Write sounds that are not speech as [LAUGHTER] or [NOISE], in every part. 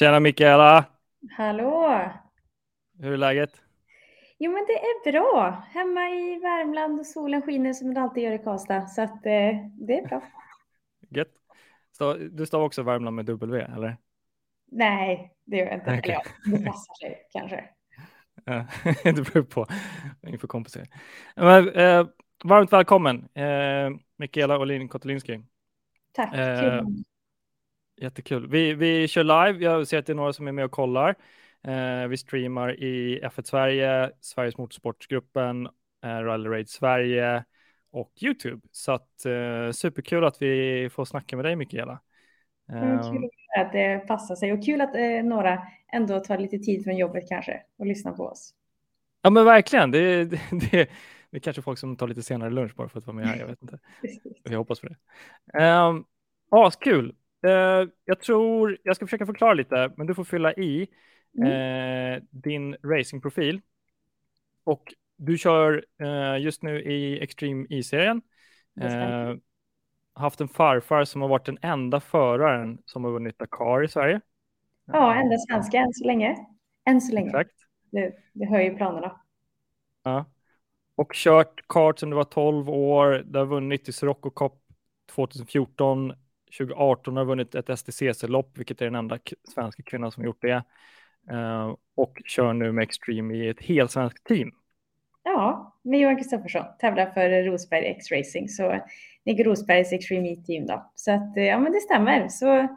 Tjena Mikaela! Hallå! Hur är läget? Jo men det är bra. Hemma i Värmland och solen skiner som det alltid gör i Karlstad. Så att eh, det är bra. [LAUGHS] Gött. Du stavar också Värmland med W eller? Nej, det gör jag inte. Okay. Eller ja, det passar sig [LAUGHS] kanske. [LAUGHS] det beror på inför kompisar. Men, eh, varmt välkommen eh, Mikaela Olin Kotelinski. Tack. Eh, jättekul. Vi, vi kör live. Jag ser att det är några som är med och kollar. Eh, vi streamar i F1 Sverige, Sveriges Motorsportsgruppen, eh, Rally Raid Sverige och Youtube. Så att, eh, superkul att vi får snacka med dig Mikaela. Mm, kul att det passar sig och kul att eh, några ändå tar lite tid från jobbet kanske och lyssnar på oss. Ja men verkligen. Det, det, det, det är kanske folk som tar lite senare lunch bara för att vara med här. Jag vet inte. [LAUGHS] Jag hoppas på det. Um, Askul. Uh, jag tror, jag ska försöka förklara lite, men du får fylla i mm. uh, din racingprofil. Och du kör uh, just nu i Extreme E-serien. Haft en farfar som har varit den enda föraren som har vunnit Dakar i Sverige. Ja, enda svenska än så länge. Än så länge. Exakt. Det, det ju planerna. Ja. Och kört kart sedan du var 12 år. Du har vunnit i Sirocco Cup 2014. 2018 har vunnit ett STCC-lopp, vilket är den enda svenska kvinnan som gjort det. Uh, och kör nu med Extreme i ett helt svenskt team. Ja, med Johan Kristoffersson. Tävlar för Rosberg X-Racing. Så Nick Rosbergs Extreme E-team då. Så att, ja men det stämmer. Så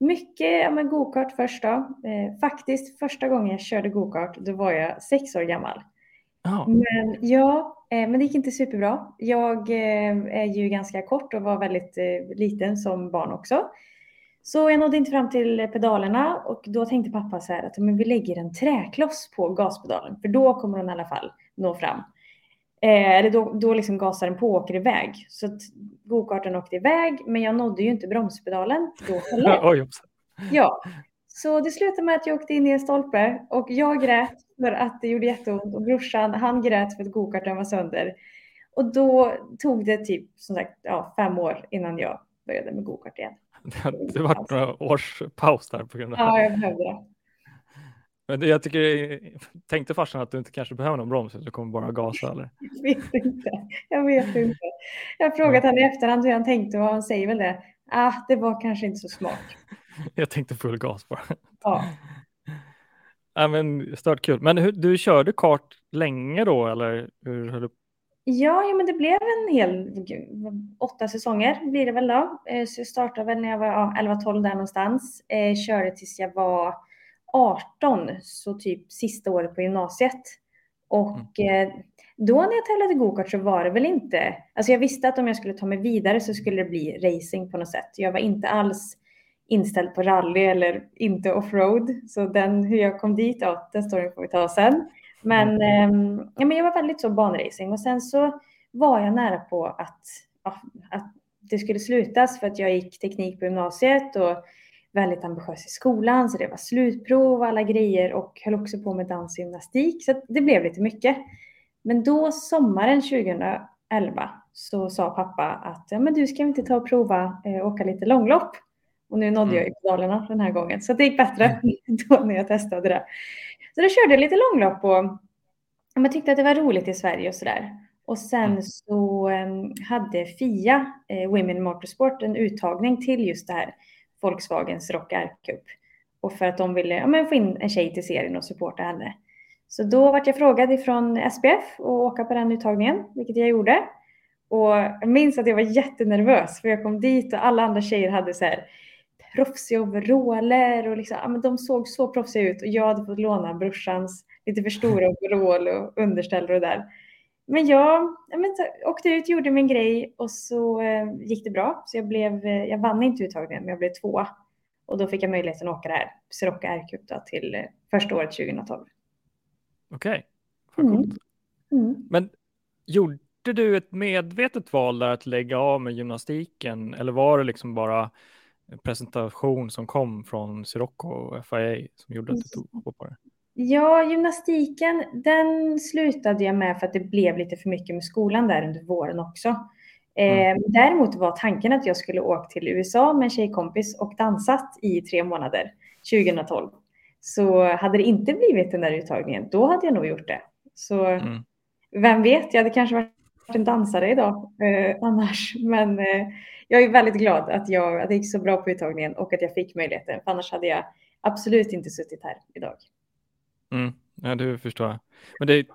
mycket ja, men gokart först då. Eh, faktiskt första gången jag körde gokart, då var jag sex år gammal. Oh. Men ja, eh, men det gick inte superbra. Jag eh, är ju ganska kort och var väldigt eh, liten som barn också. Så jag nådde inte fram till pedalerna och då tänkte pappa så här att men vi lägger en träkloss på gaspedalen för då kommer den i alla fall nå fram. Eh, eller då, då liksom gasar den på och åker iväg. Så att gokarten åkte iväg, men jag nådde ju inte bromspedalen då heller. [LAUGHS] Ja, så det slutade med att jag åkte in i en stolpe och jag grät för att det gjorde jätteont och brorsan han grät för att gokarten var sönder. Och då tog det typ som sagt ja, fem år innan jag började med gokart igen. Det var några års paus där på grund av Ja, jag behövde det. Men jag tycker, tänkte farsan att du inte kanske behöver någon broms, du kommer bara gasa eller? [LAUGHS] Jag vet inte. Jag vet inte. Jag har frågat honom i efterhand hur han tänkte och han säger väl det. Ah, det var kanske inte så smart. [LAUGHS] Jag tänkte full gas bara. Ja. Ja men stört kul. Men hur, du körde kart länge då eller hur höll du Ja, ja, men det blev en hel åtta säsonger blir det väl då. Eh, så jag startade väl när jag var ja, 11-12 där någonstans. Eh, körde tills jag var 18, så typ sista året på gymnasiet. Och mm. eh, då när jag tävlade gokart så var det väl inte, alltså jag visste att om jag skulle ta mig vidare så skulle det bli racing på något sätt. Jag var inte alls inställd på rally eller inte offroad. Så den, hur jag kom dit, ja, den storyn får vi ta sen. Men, eh, ja, men jag var väldigt så banracing och sen så var jag nära på att, ja, att det skulle slutas för att jag gick teknik på gymnasiet och väldigt ambitiös i skolan så det var slutprov och alla grejer och höll också på med dans och gymnastik så det blev lite mycket. Men då sommaren 2011 så sa pappa att ja, men du ska inte ta och prova eh, åka lite långlopp. Och nu nådde jag ju pedalerna den här gången så det gick bättre mm. [LAUGHS] då när jag testade det. Så då körde jag lite långlopp och jag tyckte att det var roligt i Sverige och sådär. Och sen mm. så um, hade FIA, eh, Women Motorsport, en uttagning till just det här Volkswagens Rock R-cup. Och för att de ville ja, men få in en tjej till serien och supporta henne. Så då vart jag frågad ifrån SPF att åka på den uttagningen, vilket jag gjorde. Och jag minns att jag var jättenervös för jag kom dit och alla andra tjejer hade så här proffsiga overaller och liksom, ja, men de såg så proffsiga ut och jag hade fått låna brorsans lite för stora [LAUGHS] overall och underställ och där. Men jag, jag men, åkte ut, gjorde min grej och så eh, gick det bra. Så jag, blev, eh, jag vann inte uttagningen, men jag blev tvåa. Och då fick jag möjligheten att åka det här, Sirocco R-cup till eh, första året 2012. Okej, okay. mm. mm. Men gjorde du ett medvetet val där att lägga av med gymnastiken eller var det liksom bara presentation som kom från Sirocco och FIA som gjorde att du tog på det? Ja, gymnastiken, den slutade jag med för att det blev lite för mycket med skolan där under våren också. Mm. Eh, däremot var tanken att jag skulle åka till USA med en tjejkompis och dansat i tre månader. 2012. Så hade det inte blivit den där uttagningen, då hade jag nog gjort det. Så mm. vem vet, jag hade kanske varit en dansare idag eh, annars. Men eh, jag är väldigt glad att, jag, att det gick så bra på uttagningen och att jag fick möjligheten. För annars hade jag absolut inte suttit här idag. Mm. Ja, det förstår jag. Men det,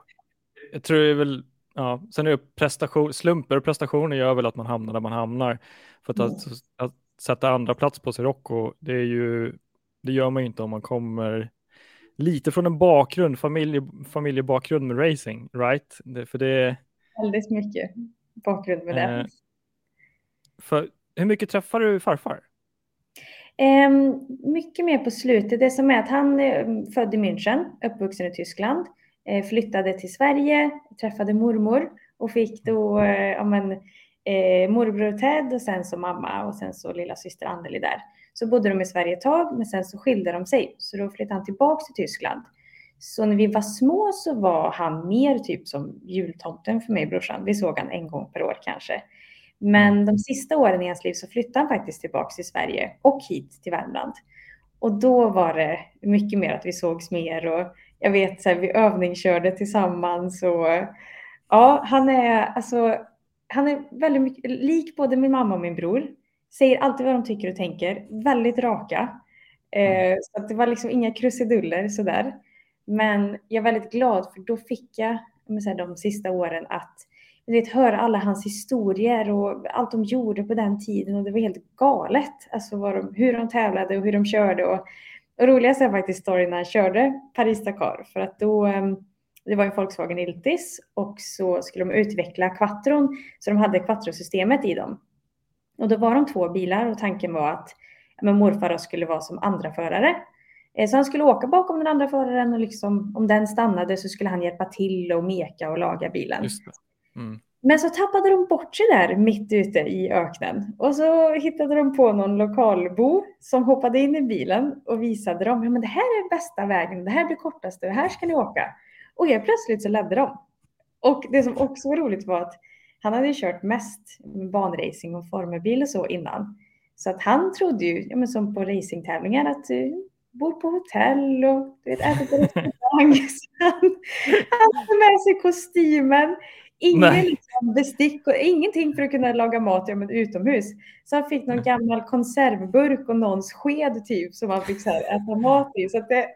jag tror det är väl, ja, sen är det prestation, slumper och prestationer gör väl att man hamnar där man hamnar. För att, mm. att, att sätta andra plats på Sirocco, det är ju, det gör man ju inte om man kommer lite från en bakgrund, familje, familjebakgrund med racing, right? Det, för det Väldigt mycket bakgrund med det. Eh, för, hur mycket träffar du farfar? Um, mycket mer på slutet. Det som är att han är född i München, uppvuxen i Tyskland, eh, flyttade till Sverige, träffade mormor och fick då eh, ja, men, eh, morbror Ted och sen så mamma och sen så lilla syster Anneli där. Så bodde de i Sverige ett tag, men sen så skilde de sig. Så då flyttade han tillbaka till Tyskland. Så när vi var små så var han mer typ som jultomten för mig och brorsan. Vi såg han en gång per år kanske. Men mm. de sista åren i hans liv så flyttade han faktiskt tillbaka till Sverige och hit till Värmland. Och då var det mycket mer att vi sågs mer och jag vet så här, vi övningskörde tillsammans och ja, han är alltså, han är väldigt mycket lik både min mamma och min bror. Säger alltid vad de tycker och tänker, väldigt raka. Eh, mm. så att det var liksom inga krusiduller sådär. Men jag är väldigt glad för då fick jag säga, de sista åren att vet, höra alla hans historier och allt de gjorde på den tiden och det var helt galet. Alltså de, hur de tävlade och hur de körde. Och, och roligast är faktiskt storyn när han körde Paris-Dakar för att då ehm, det var en Volkswagen Iltis och så skulle de utveckla Quattron så de hade Quattro-systemet i dem. Och då var de två bilar och tanken var att men morfar skulle vara som andra förare eh, så han skulle åka bakom den andra föraren och liksom, om den stannade så skulle han hjälpa till och meka och laga bilen. Mm. Men så tappade de bort sig där mitt ute i öknen och så hittade de på någon lokalbo som hoppade in i bilen och visade dem, ja men det här är bästa vägen, det här blir kortaste, här ska ni åka. Och helt plötsligt så ledde de. Och det som också var roligt var att han hade kört mest banracing och formelbil och så innan. Så att han trodde ju, ja men som på racingtävlingar, att du bor på hotell och du vet, äter på restaurang. [LAUGHS] han hade med sig kostymen, ingen liksom bestick och ingenting för att kunna laga mat ja, men utomhus. Så han fick någon gammal konservburk och någons sked typ som han fick så här, äta mat i. Så det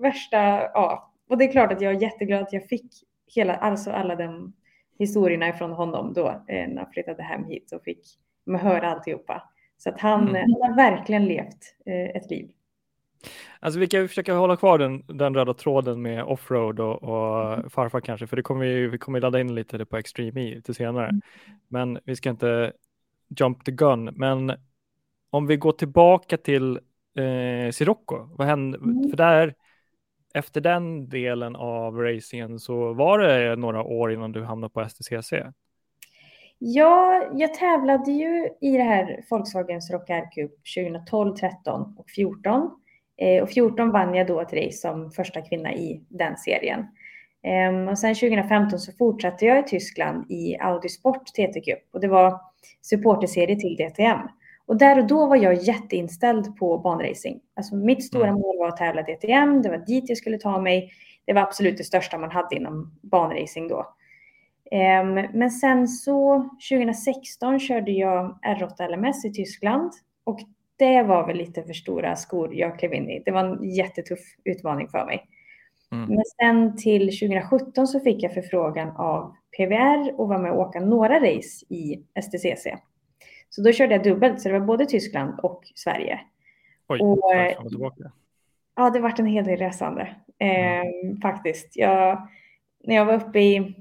värsta, ja. Och det är klart att jag är jätteglad att jag fick hela, alltså alla de historierna från honom då eh, när han flyttade hem hit och fick höra alltihopa. Så att han, mm. han har verkligen levt eh, ett liv. Alltså vi kan försöka hålla kvar den, den röda tråden med offroad och, och mm. farfar kanske, för det kommer vi, vi kommer ladda in lite på Extreme E lite senare. Mm. Men vi ska inte jump the gun. Men om vi går tillbaka till eh, Sirocco, vad hände? Mm. För där, efter den delen av racingen så var det några år innan du hamnade på STCC. Ja, jag tävlade ju i det här Volkswagens Rock R Cup 2012, 13 och 14. Eh, och 14 vann jag då ett race som första kvinna i den serien. Ehm, och sen 2015 så fortsatte jag i Tyskland i Audi Sport TT Cup och det var supporterserie till DTM. Och där och då var jag jätteinställd på banracing. Alltså mitt stora mm. mål var att tävla DTM, det var dit jag skulle ta mig. Det var absolut det största man hade inom banracing då. Ehm, men sen så 2016 körde jag R8 LMS i Tyskland och det var väl lite för stora skor jag klev in i. Det var en jättetuff utmaning för mig. Mm. Men sen till 2017 så fick jag förfrågan av PVR och var med och åka några race i STCC. Så då körde jag dubbelt, så det var både Tyskland och Sverige. Oj, och, eh, tillbaka. Ja, det varit en hel del resande eh, mm. faktiskt. Jag, när jag var uppe i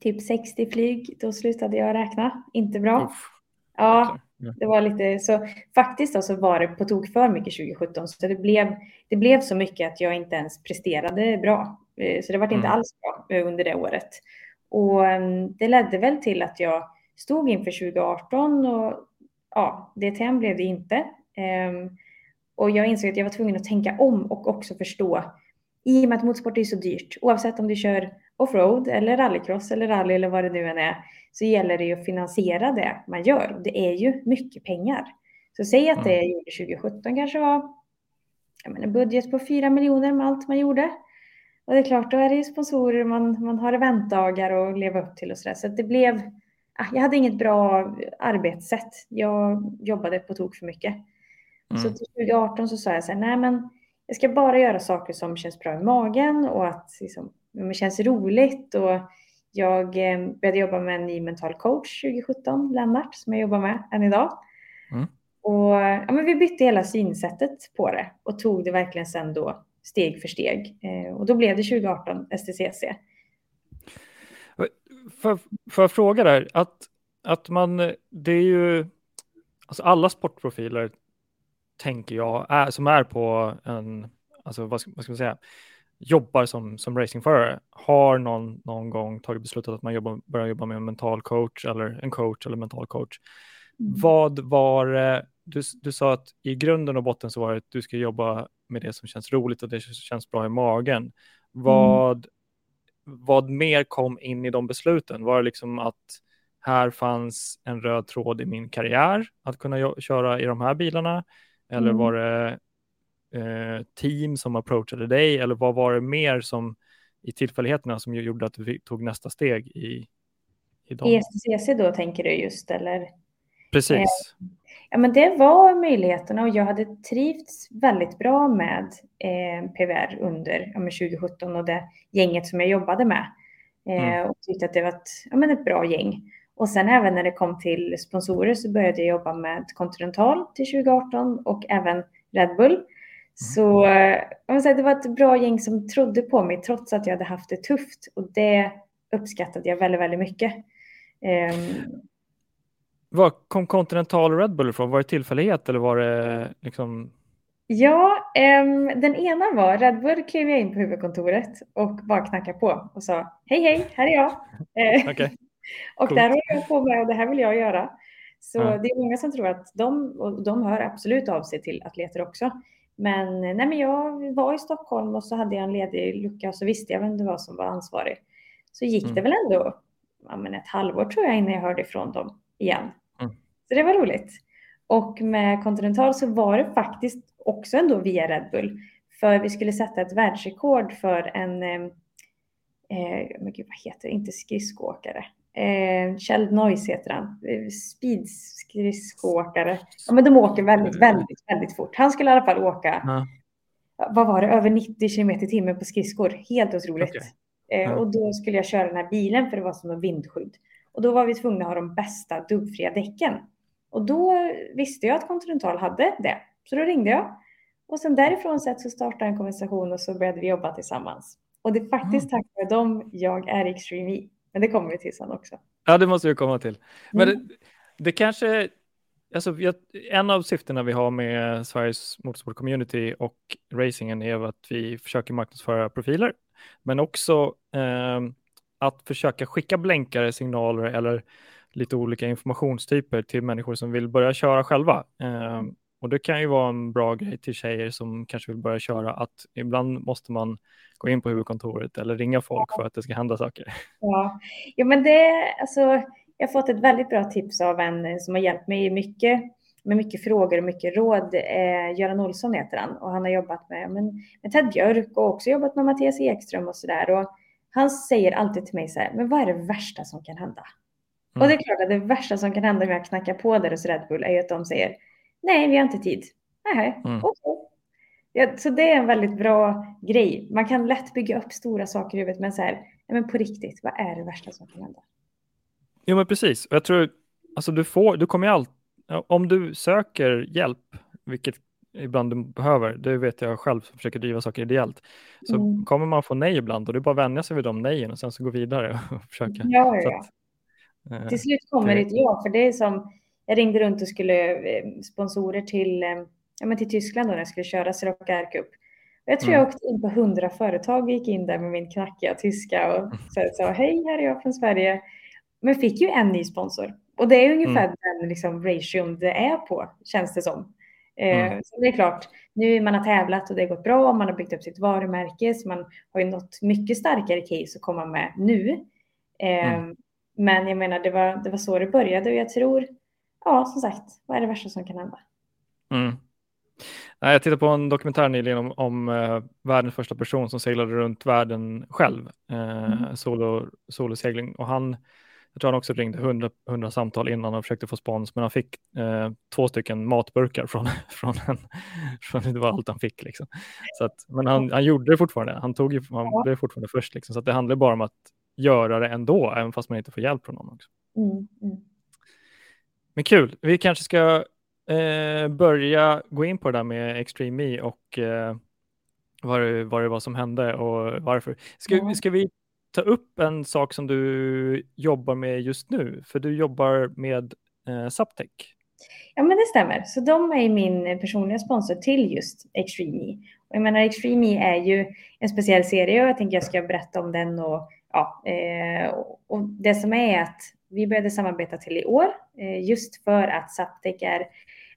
typ 60 flyg, då slutade jag räkna. Inte bra. Uff. Ja, det var lite så faktiskt så var det på tok för mycket 2017 så det blev, det blev så mycket att jag inte ens presterade bra. Eh, så det var inte mm. alls bra eh, under det året. Och mm, det ledde väl till att jag stod inför 2018 och ja, DTM blev det inte. Ehm, och jag insåg att jag var tvungen att tänka om och också förstå i och med att motorsport är så dyrt, oavsett om du kör offroad eller rallycross eller rally eller vad det nu än är, så gäller det ju att finansiera det man gör. Det är ju mycket pengar. Så säg att det jag gjorde 2017 kanske var jag menar, budget på 4 miljoner med allt man gjorde. Och det är klart, då är det ju sponsorer, man, man har eventdagar att leva upp till och sådär. Så det blev, ah, jag hade inget bra arbetssätt. Jag jobbade på tok för mycket. Mm. Så till 2018 så sa jag så här, nej men jag ska bara göra saker som känns bra i magen och att liksom, det känns roligt. Och jag eh, började jobba med en ny mental coach 2017, Lennart, som jag jobbar med än idag. Mm. Och ja, men vi bytte hela synsättet på det och tog det verkligen sen då steg för steg. Eh, och då blev det 2018 STCC. För, för att fråga där, att, att man, det är ju, alltså alla sportprofiler tänker jag, är, som är på en, alltså vad ska, vad ska man säga, jobbar som, som racingförare, har någon, någon gång tagit beslutet att man jobbar, börjar jobba med en mental coach eller en coach eller mental coach. Mm. Vad var du, du sa att i grunden och botten så var det att du ska jobba med det som känns roligt och det som känns bra i magen. Vad, mm. vad mer kom in i de besluten? Var det liksom att här fanns en röd tråd i min karriär att kunna köra i de här bilarna? Eller mm. var det eh, team som approachade dig? Eller vad var det mer som i tillfälligheterna som gjorde att du tog nästa steg i, i dem? ESTCC då tänker du just eller? Precis. Eh, ja, men det var möjligheterna och jag hade trivts väldigt bra med eh, PVR under ja, 2017 och det gänget som jag jobbade med. Eh, mm. Och tyckte att det var ett, ja, men ett bra gäng. Och sen även när det kom till sponsorer så började jag jobba med Continental till 2018 och även Red Bull. Mm. Så eh, det var ett bra gäng som trodde på mig trots att jag hade haft det tufft och det uppskattade jag väldigt, väldigt mycket. Um, var kom Continental Red Bull ifrån? Var det tillfällighet eller var det liksom? Ja, um, den ena var Red Bull klev jag in på huvudkontoret och bara knackade på och sa hej hej, här är jag. [LAUGHS] Eh, okay. [LAUGHS] och där håller jag på med och det här vill jag göra. Så ja. det är många som tror att de, och de hör absolut av sig till atleter också. Men, nej, men jag var i Stockholm och så hade jag en ledig lucka och så visste jag vem det var som var ansvarig. Så gick mm. det väl ändå ja, men ett halvår tror jag innan jag hörde ifrån dem igen. Mm. Så det var roligt. Och med Continental så var det faktiskt också ändå via Red Bull. För vi skulle sätta ett världsrekord för en, eh, eh men gud vad heter det, inte skridskoåkare. Eh, Kjell Noise heter han. Speedskridskoåkare. Ja, men de åker väldigt, väldigt, väldigt fort. Han skulle i alla fall åka, ja. vad var det, över 90 kilometer i timmen på skridskor. Helt otroligt. Okay. Eh, ja. Och då skulle jag köra den här bilen för det var som en vindskydd. Och då var vi tvungna att ha de bästa dubbfria däcken. Och då visste jag att Continental hade det. Så då ringde jag. Och sen därifrån sett så startade en konversation och så började vi jobba tillsammans. Och det är faktiskt mm. tack vare dem jag är Extreme E. Men det kommer vi till sen också. Ja, det måste vi komma till. Men mm. det, det, kanske, alltså, en av syftena vi har med Sveriges motorsport-community och racingen är att vi försöker marknadsföra profiler, men också eh, att försöka skicka blänkare, signaler eller lite olika informationstyper till människor som vill börja köra själva. Eh, och det kan ju vara en bra grej till tjejer som kanske vill börja köra att ibland måste man gå in på huvudkontoret eller ringa folk för att det ska hända saker. Ja, ja men det, alltså, jag har fått ett väldigt bra tips av en som har hjälpt mig mycket med mycket frågor och mycket råd. Eh, Göran Olsson heter han och han har jobbat med, men, med Ted Björk och också jobbat med Mattias Ekström och sådär. Han säger alltid till mig så här, men vad är det värsta som kan hända? Mm. Och det är klart att det värsta som kan hända om jag knackar på där hos Red Bull är att de säger, nej, vi har inte tid. Nej, mm. okay. Ja, så det är en väldigt bra grej. Man kan lätt bygga upp stora saker i huvudet, men så här, men på riktigt, vad är det värsta som kan hända? Jo, men precis. Jag tror, alltså du får, du kommer allt, om du söker hjälp, vilket ibland du behöver, det vet jag själv som försöker driva saker ideellt, så mm. kommer man få nej ibland och det är bara att vänja sig vid de nejen och sen så gå vidare och [LAUGHS] försöka. Ja, ja. Att, eh, Till slut kommer det ett ja, för det är som, jag ringde runt och skulle eh, sponsorer till eh, ja, men till Tyskland då när jag skulle köra Sirocco Cup. Jag tror mm. jag åkte in på hundra företag och gick in där med min knackiga tyska och sa hej, här är jag från Sverige. Men fick ju en ny sponsor. Och det är ungefär mm. den liksom, ration det är på, känns det som. Eh, mm. Så det är klart, nu man har tävlat och det har gått bra, man har byggt upp sitt varumärke, så man har ju något mycket starkare case att komma med nu. Mm. Men jag menar, det var, det var så det började och jag tror, ja som sagt, vad är det värsta som kan hända? Mm. Jag tittade på en dokumentär nyligen om, om uh, världens första person som seglade runt världen själv, uh, mm. solo, solosegling. Och han, jag tror han också ringde 100, 100 samtal innan och försökte få spons, men han fick uh, två stycken matburkar från, [LAUGHS] från, en, från det var allt han fick. Liksom. Så att, men han, han gjorde det fortfarande, han, tog, han blev fortfarande först. Liksom. Så det handlar bara om att göra det ändå, även fast man inte får hjälp från någon. Också. Mm. Mm. Men kul, vi kanske ska eh, börja gå in på det där med Extreme Me och eh, vad, det, vad det var som hände och varför. Ska, ja. ska vi ta upp en sak som du jobbar med just nu? För du jobbar med eh, Subtech. Ja, men det stämmer. Så de är min personliga sponsor till just Extreme Me. Och jag menar, Extreme Me är ju en speciell serie och jag tänker jag ska berätta om den och ja, eh, och det som är att vi började samarbeta till i år eh, just för att Saptec är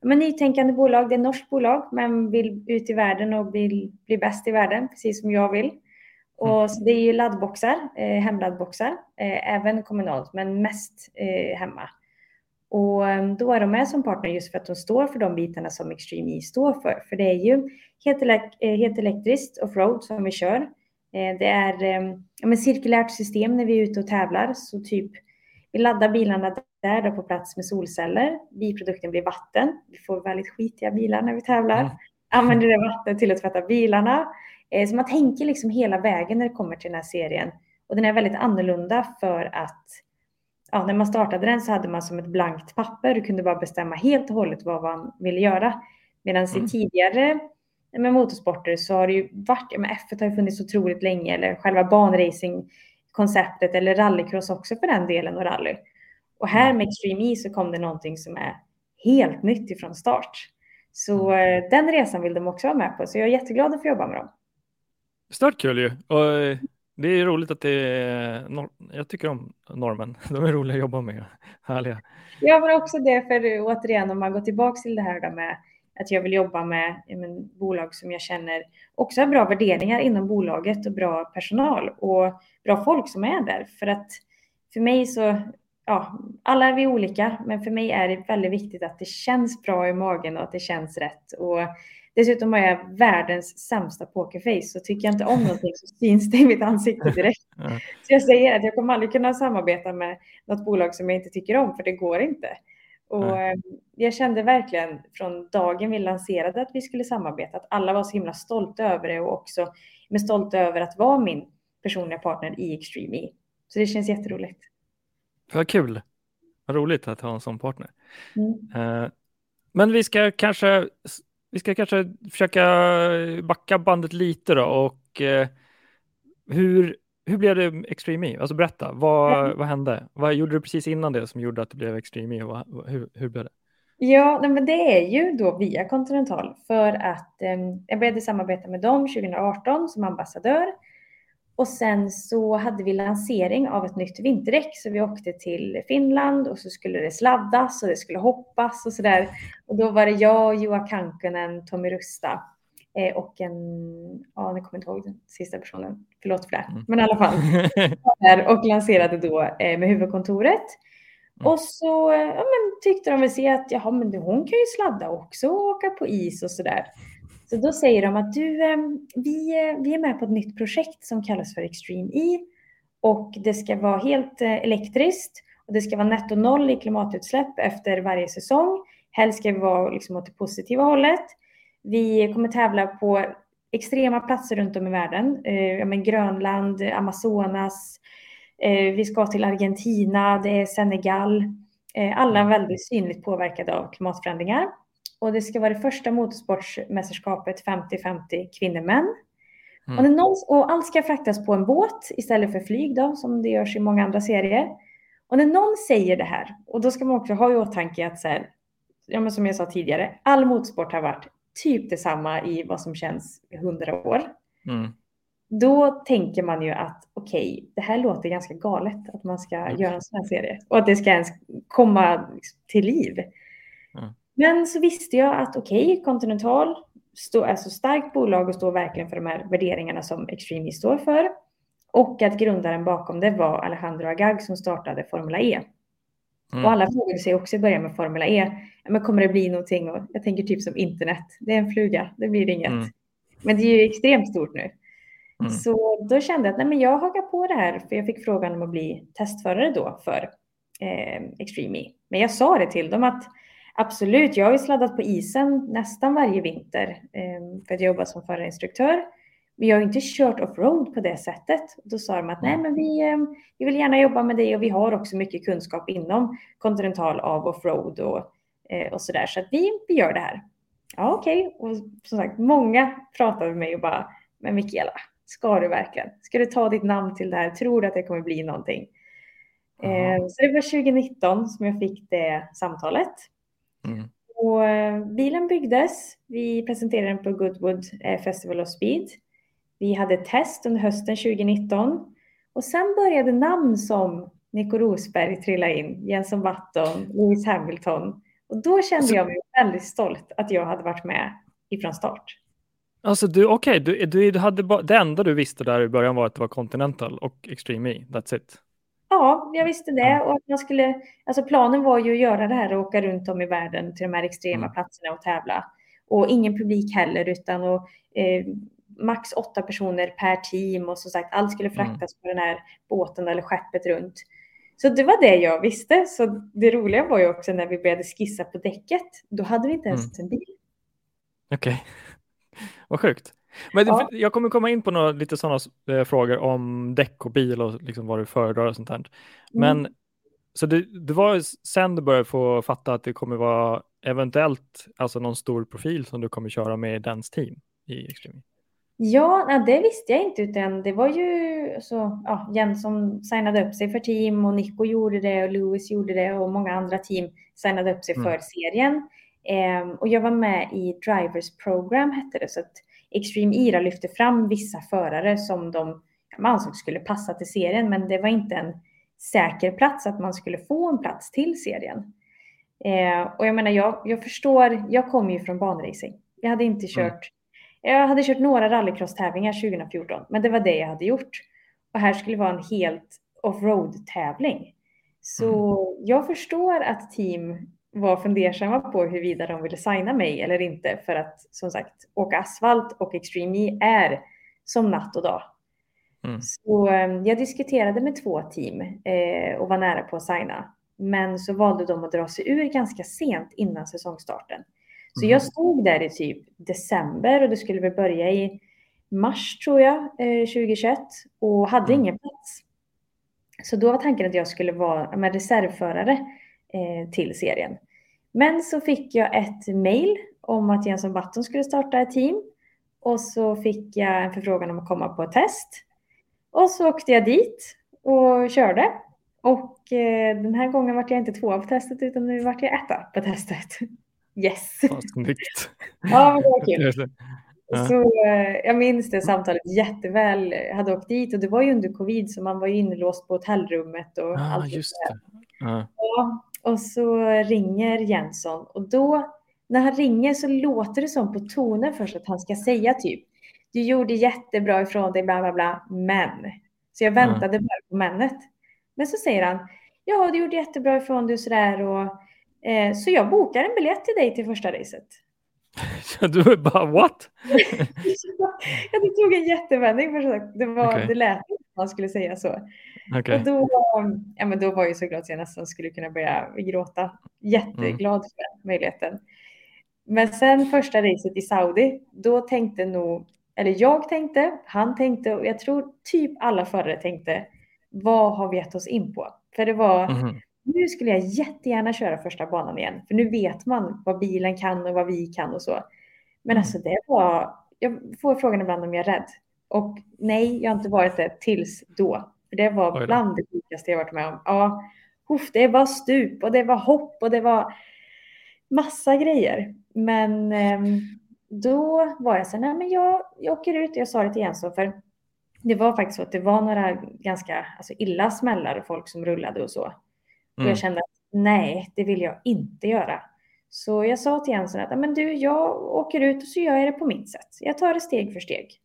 men, nytänkande bolag. Det är ett norskt bolag men vill ut i världen och vill bli bäst i världen, precis som jag vill. Och mm. så det är ju laddboxar, eh, hemladdboxar, eh, även kommunalt, men mest eh, hemma. Och då är de med som partner just för att de står för de bitarna som Extreme E står för. För det är ju helt, elek helt elektriskt offroad som vi kör. Det är ja, cirkulärt system när vi är ute och tävlar, så typ vi laddar bilarna där, där på plats med solceller. Biprodukten blir vatten. Vi får väldigt skitiga bilar när vi tävlar. Mm. Använder det vatten till att tvätta bilarna. Eh, så man tänker liksom hela vägen när det kommer till den här serien. Och den är väldigt annorlunda för att ja, när man startade den så hade man som ett blankt papper. Du kunde bara bestämma helt och hållet vad man ville göra. Medan mm. i tidigare med motorsporter så har det ju varit, men F1 har ju funnits otroligt länge, eller själva banracing konceptet eller rallycross också för den delen och rally. Och här mm. med Extreme E så kom det någonting som är helt nytt ifrån start. Så mm. Eh, den resan vill de också vara med på, så jag är jätteglad att få jobba med dem. Stört kul ju. Och eh, det är roligt att det är, jag tycker om normen. [LAUGHS] De är roliga att jobba med, härliga. Ja, men också det för återigen om man går tillbaka till det här med att jag vill jobba med men, bolag som jag känner också har bra värderingar inom bolaget och bra personal och bra folk som är där. För att för mig så, ja, alla är vi olika, men för mig är det väldigt viktigt att det känns bra i magen och att det känns rätt. Och dessutom har jag världens sämsta pokerface, så tycker jag inte om någonting så syns det i mitt ansikte direkt. [LAUGHS] Så jag säger att jag kommer aldrig kunna samarbeta med något bolag som jag inte tycker om, för det går inte. Och eh, jag kände verkligen från dagen vi lanserade att vi skulle samarbeta, att alla var så himla stolta över det och också med stolta över att vara min personliga partner i Extreme E. Så det känns jätteroligt. Vad kul. Vad roligt att ha en sån partner. Mm. Uh, men vi ska kanske vi ska kanske försöka backa bandet lite då och uh, hur, hur blev det Extreme E? Alltså berätta, vad, mm. vad hände? Vad gjorde du precis innan det som gjorde att det blev Extreme E? Vad, hur, hur blev det? Ja, men det är ju då via Continental för att eh, jag började samarbeta med dem 2018 som ambassadör och sen så hade vi lansering av ett nytt vinterdäck så vi åkte till Finland och så skulle det sladdas och det skulle hoppas och så där. Och då var det jag, Joa Kankkunen, Tommy Rusta eh, och en, ja nu kommer inte ihåg den sista personen, förlåt för det, mm. men i alla fall. [LAUGHS] och lanserade då eh, med huvudkontoret. Mm. Och så ja, men, tyckte de väl se att jaha, men hon kan ju sladda också och åka på is och så där. Så då säger de att du, ehm, vi, eh, vi är med på ett nytt projekt som kallas för Extreme E och det ska vara helt eh, elektriskt och det ska vara netto noll i klimatutsläpp efter varje säsong. Helst ska vi vara liksom åt det positiva hållet. Vi kommer tävla på extrema platser runt om i världen. Eh, men Grönland, Amazonas, eh, vi ska till Argentina, det är Senegal. Eh, alla är väldigt synligt påverkade av klimatförändringar. Och det ska vara det första motorsportsmästerskapet 50-50 kvinnor-män. Mm. Och, och allt ska fraktas på en båt istället för flyg då, som det görs i många andra serier. Och när någon säger det här, och då ska man också ha i åtanke att så här, ja, men som jag sa tidigare, all motorsport har varit typ detsamma i vad som känns hundra år. Mm. Då tänker man ju att okej, okay, det här låter ganska galet att man ska mm. göra en sån här serie och att det ska ens komma till liv. Mm. Men så visste jag att okej, okay, Continental är så starkt bolag och står verkligen för de här värderingarna som Extreme står för. Och att grundaren bakom det var Alejandro Agag som startade Formula E. Mm. Och alla frågade sig också i början med Formula E, men kommer det bli någonting? Och jag tänker typ som internet, det är en fluga, det blir inget. Mm. Men det är ju extremt stort nu. Mm. Så då kände jag att nej, men jag hakar på det här, för jag fick frågan om att bli testförare då för eh, Extreme E. Men jag sa det till dem att absolut, jag har ju sladdat på isen nästan varje vinter eh, för att jobba som förarinstruktör. Men jag har inte kört offroad på det sättet. Då sa de att nej, men vi, eh, vi vill gärna jobba med det och vi har också mycket kunskap inom kontinental av offroad och, eh, och så där. Så att vi, vi gör det här. Ja, okej. Okay. Och som sagt, många pratade med mig och bara, men Mikaela, ska du verkligen? Ska du ta ditt namn till det här? Tror du att det kommer bli någonting? Mm. Så det var 2019 som jag fick det samtalet. Mm. Och eh, bilen byggdes. Vi presenterade den på Goodwood eh, Festival of Speed. Vi hade test under hösten 2019 och sen började namn som Nico Rosberg trilla in, Jenson Button, Lewis Hamilton. Och då kände alltså, jag mig väldigt stolt att jag hade varit med ifrån start. Alltså du, okej, okay, du, du, hade det enda du visste där i början var att det var Continental och Extreme E, that's it? Ja, jag visste det. Och att man skulle, alltså planen var ju att göra det här och åka runt om i världen till de här extrema mm. platserna och tävla. Och ingen publik heller, utan och, eh, max åtta personer per team och som sagt, allt skulle mm. fraktas på den här båten eller skeppet runt. Så det var det jag visste. Så det roliga var ju också när vi började skissa på däcket, då hade vi inte ens mm. en bil. Okej, okay. [LAUGHS] vad sjukt. Men ja. jag kommer komma in på några lite sådana eh, frågor om däck och bil och liksom vad du föredrar och sånt här. Men mm. så det, det var sen du började få fatta att det kommer vara eventuellt alltså någon stor profil som du kommer köra med Dans team i Extreme. Ja, det visste jag inte utan det var ju så, ja, Jens som signade upp sig för team och Nico gjorde det och Lewis gjorde det och många andra team signade upp sig mm. för serien. Um, och jag var med i Drivers Program hette det så att Extreme Ira lyfte fram vissa förare som de man ansåg skulle passa till serien, men det var inte en säker plats att man skulle få en plats till serien. Eh, och jag menar, jag, jag förstår, jag kommer ju från banracing. Jag hade inte mm. kört, mm. jag hade kört några rallycross-tävlingar 2014, men det var det jag hade gjort. Och här skulle vara en helt offroad-tävling. Så mm. jag förstår att team var fundersamma på huruvida de ville signa mig eller inte för att som sagt åka asfalt och Extreme E är som natt och dag. Mm. Så ehm, jag diskuterade med två team eh, och var nära på att signa. Men så valde de att dra sig ur ganska sent innan säsongstarten. Så mm. jag stod där i typ december och det skulle väl börja i mars tror jag, eh, 2021 och hade mm. ingen plats. Så då var tanken att jag skulle vara med reservförare till serien. Men så fick jag ett mail om att Jensson Button skulle starta ett team och så fick jag en förfrågan om att komma på ett test. Och så åkte jag dit och körde. Och eh, den här gången var jag inte tvåa på testet utan nu var jag etta på testet. [LAUGHS] Yes! Snyggt! ja, det var kul. Så eh, jag minns det samtalet jätteväl. Jag hade åkt dit och det var ju under covid så man var ju inlåst på hotellrummet och ah, allt just det. Ja. Och så ringer Jensson och då när han ringer så låter det som på tonen först att han ska säga typ du gjorde jättebra ifrån dig bla bla bla men. Så jag väntade ja. bara på männet. Men så säger han ja du gjorde jättebra ifrån dig och sådär och eh, så jag bokar en biljett till dig till första racet. [LAUGHS] du bara what? [LAUGHS] ja, det tog en jättevändning. För det, var, okay. det lät man skulle säga så. Okay. Och då, ja, men då var jag så glad att jag nästan skulle kunna börja gråta. Jätteglad mm. för möjligheten. Men sen första racet i Saudi, då tänkte nog, eller jag tänkte, han tänkte och jag tror typ alla förare tänkte, vad har vi gett oss in på? För det var, mm nu skulle jag jättegärna köra första banan igen, för nu vet man vad bilen kan och vad vi kan och så. Men mm. alltså det var, jag får frågan ibland om jag är rädd. Och nej, jag har inte varit det tills då. För det var bland det sjukaste jag varit med om. Ja, uff, det var stup och det var hopp och det var massa grejer. Men eh, då var jag så nej men jag, jag åker ut. Jag sa det till Jensson för det var faktiskt så att det var några ganska alltså, illa smällar och folk som rullade och så. Mm. Och jag kände att nej, det vill jag inte göra. Så jag sa till Jensson att men du, jag åker ut och så gör jag det på mitt sätt. Jag tar det steg för steg.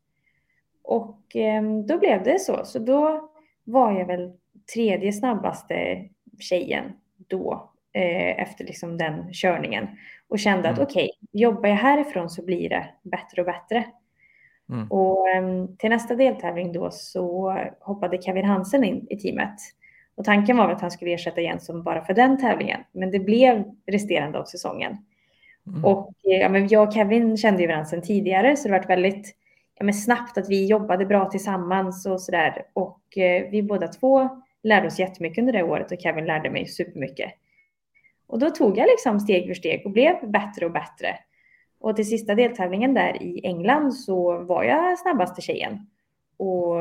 Och eh, då blev det så. Så då var jag väl tredje snabbaste tjejen då eh, efter liksom den körningen och kände Mm. att okej, jobbar jag härifrån så blir det bättre och bättre. Mm. Och em, till nästa deltävling då så hoppade Kevin Hansen in i teamet. Och tanken var att han skulle ersätta Jensson bara för den tävlingen, men det blev resterande av säsongen. Mm. Och eh, ja, men jag och Kevin kände ju varandra sedan tidigare så det var väldigt ja, men snabbt att vi jobbade bra tillsammans och sådär. Och eh, vi båda två lärde oss jättemycket under det året och Kevin lärde mig supermycket. Och då tog jag liksom steg för steg och blev bättre och bättre. Och till sista deltävlingen där i England så var jag snabbaste tjejen. Och,